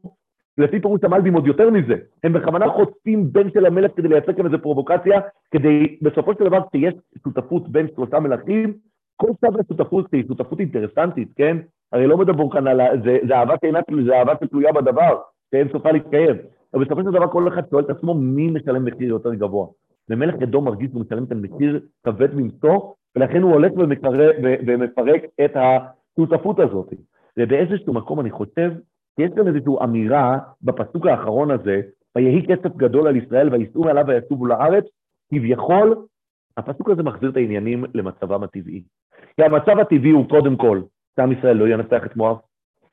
לפי פירוש המלבים עוד יותר מזה. הם בכוונה חושפים בן של המלך כדי לייצר כאן איזו פרובוקציה, כדי בסופו של דבר כשיש שותפות בין שלושה מלכים, כל צד לשותפות היא שותפות אינטרסנטית, כן? הרי לא מדבור כאן על... זה, זה אהבה שאינה, זה אהבה שתלויה בדבר, שאין סופה להתקיים. אבל בסופו של דבר כל אחד שואל את עצמו מי משלם מחיר יותר גבוה. ומלך אדום מרגיש שהוא משלם את המחיר כבד מנשוא, ולכן הוא הולך ומקרב, ומפרק את השותפות הזאת. ובאיזשהו מקום אני חושב שיש גם איזושהי אמירה בפסוק האחרון הזה, ויהי כסף גדול על ישראל וייסעו מעליו וישובו לארץ, כביכול, הפסוק הזה מחזיר את העניינים למצבם הטבעי. כי המצב הטבעי הוא קודם כל, שעם ישראל לא ינצח את מואב,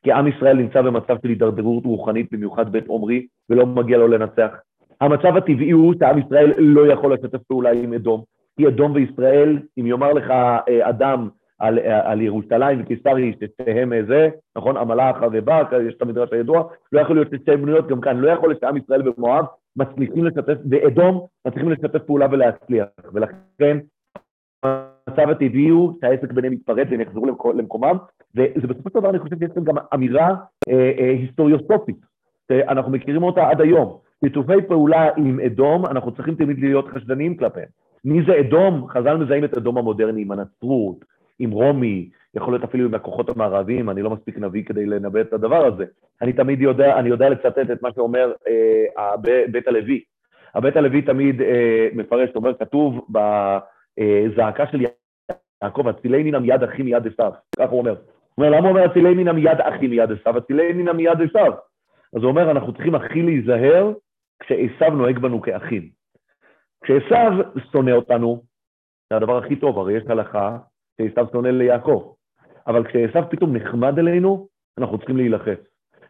כי עם ישראל נמצא במצב של הידרדרות רוחנית, במיוחד בית עומרי, ולא מגיע לו לנצח. המצב הטבעי הוא שעם ישראל לא יכול לשתף פעולה עם אדום. כי אדום וישראל, אם יאמר לך אה, אדם על, על ירושלים וקיסרי, ששתיהם זה, נכון, המלאך ובא, יש את המדרש הידוע, לא יכול להיות שתי בנויות גם כאן, לא יכול להיות שעם ישראל ומואב מצליחים לשתף, ואדום מצליחים לשתף פעולה ולהצליח. ולכן המצב הטבעי הוא שהעסק ביניהם יתפרץ והם יחזרו למקומם, וזה בסופו של דבר, אני חושב שיש כאן גם אמירה אה, אה, היסטוריוסופית, שאנחנו מכירים אותה עד היום. שיתופי פעולה עם אדום, אנחנו צריכים תמיד להיות חשדניים כלפיהם. מי זה אדום? חז"ל מזהים את אדום המודרני עם הנצרות, עם רומי, יכול להיות אפילו עם הכוחות המערביים, אני לא מספיק נביא כדי לנבא את הדבר הזה. אני תמיד יודע, אני יודע לצטט את מה שאומר אה, בית הלוי. הבית הלוי תמיד אה, מפרש, אומר, כתוב בזעקה של יעקב, הצילני נא מיד אחי מיד עשיו, ככה הוא אומר. הוא אומר, למה הוא אומר הצילני נא מיד אחי מיד עשיו? הצילני נא מיד עשיו. אז הוא אומר, אנחנו צריכים הכי להיזהר כשעשיו נוהג בנו כאחים. כשעשיו שונא אותנו, זה הדבר הכי טוב, הרי יש הלכה שעשיו שונא ליעקב. אבל כשעשיו פתאום נחמד אלינו, אנחנו צריכים להילחץ.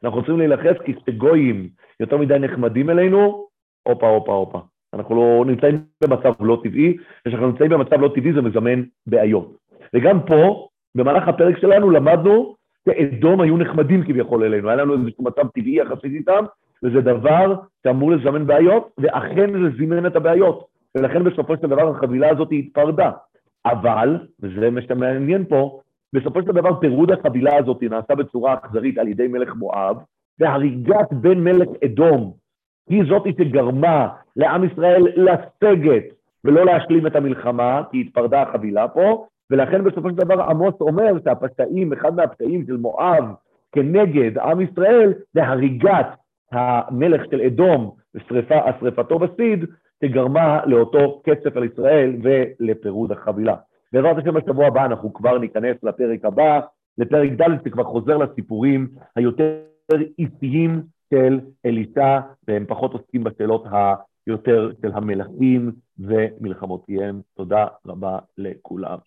אנחנו צריכים להילחץ כי כשגויים יותר מדי נחמדים אלינו, הופה, הופה, הופה. אנחנו לא נמצאים במצב לא טבעי, וכשאנחנו נמצאים במצב לא טבעי זה מזמן בעיות. וגם פה, במהלך הפרק שלנו למדנו שאדום היו נחמדים כביכול אלינו, היה לנו איזשהו מצב טבעי יחסית איתם, וזה דבר שאמור לזמן בעיות, ואכן זה זימן את הבעיות. ולכן בסופו של דבר החבילה הזאת התפרדה. אבל, וזה מה שמעניין פה, בסופו של דבר פירוד החבילה הזאת נעשה בצורה אכזרית על ידי מלך מואב, והריגת בן מלך אדום היא זאתי שגרמה לעם ישראל לסגת ולא להשלים את המלחמה, כי התפרדה החבילה פה, ולכן בסופו של דבר עמוס אומר שהפשעים, אחד מהפשעים של מואב כנגד עם ישראל, זה הריגת המלך של אדום, ושרפתו בסיד, שגרמה לאותו כסף על ישראל ולפירוד החבילה. בעזרת השם בשבוע הבא אנחנו כבר ניכנס לפרק הבא, לפרק ד' שכבר חוזר לסיפורים היותר איטיים של אלישע, והם פחות עוסקים בשאלות היותר של המלכים ומלחמותיהם. תודה רבה לכולם.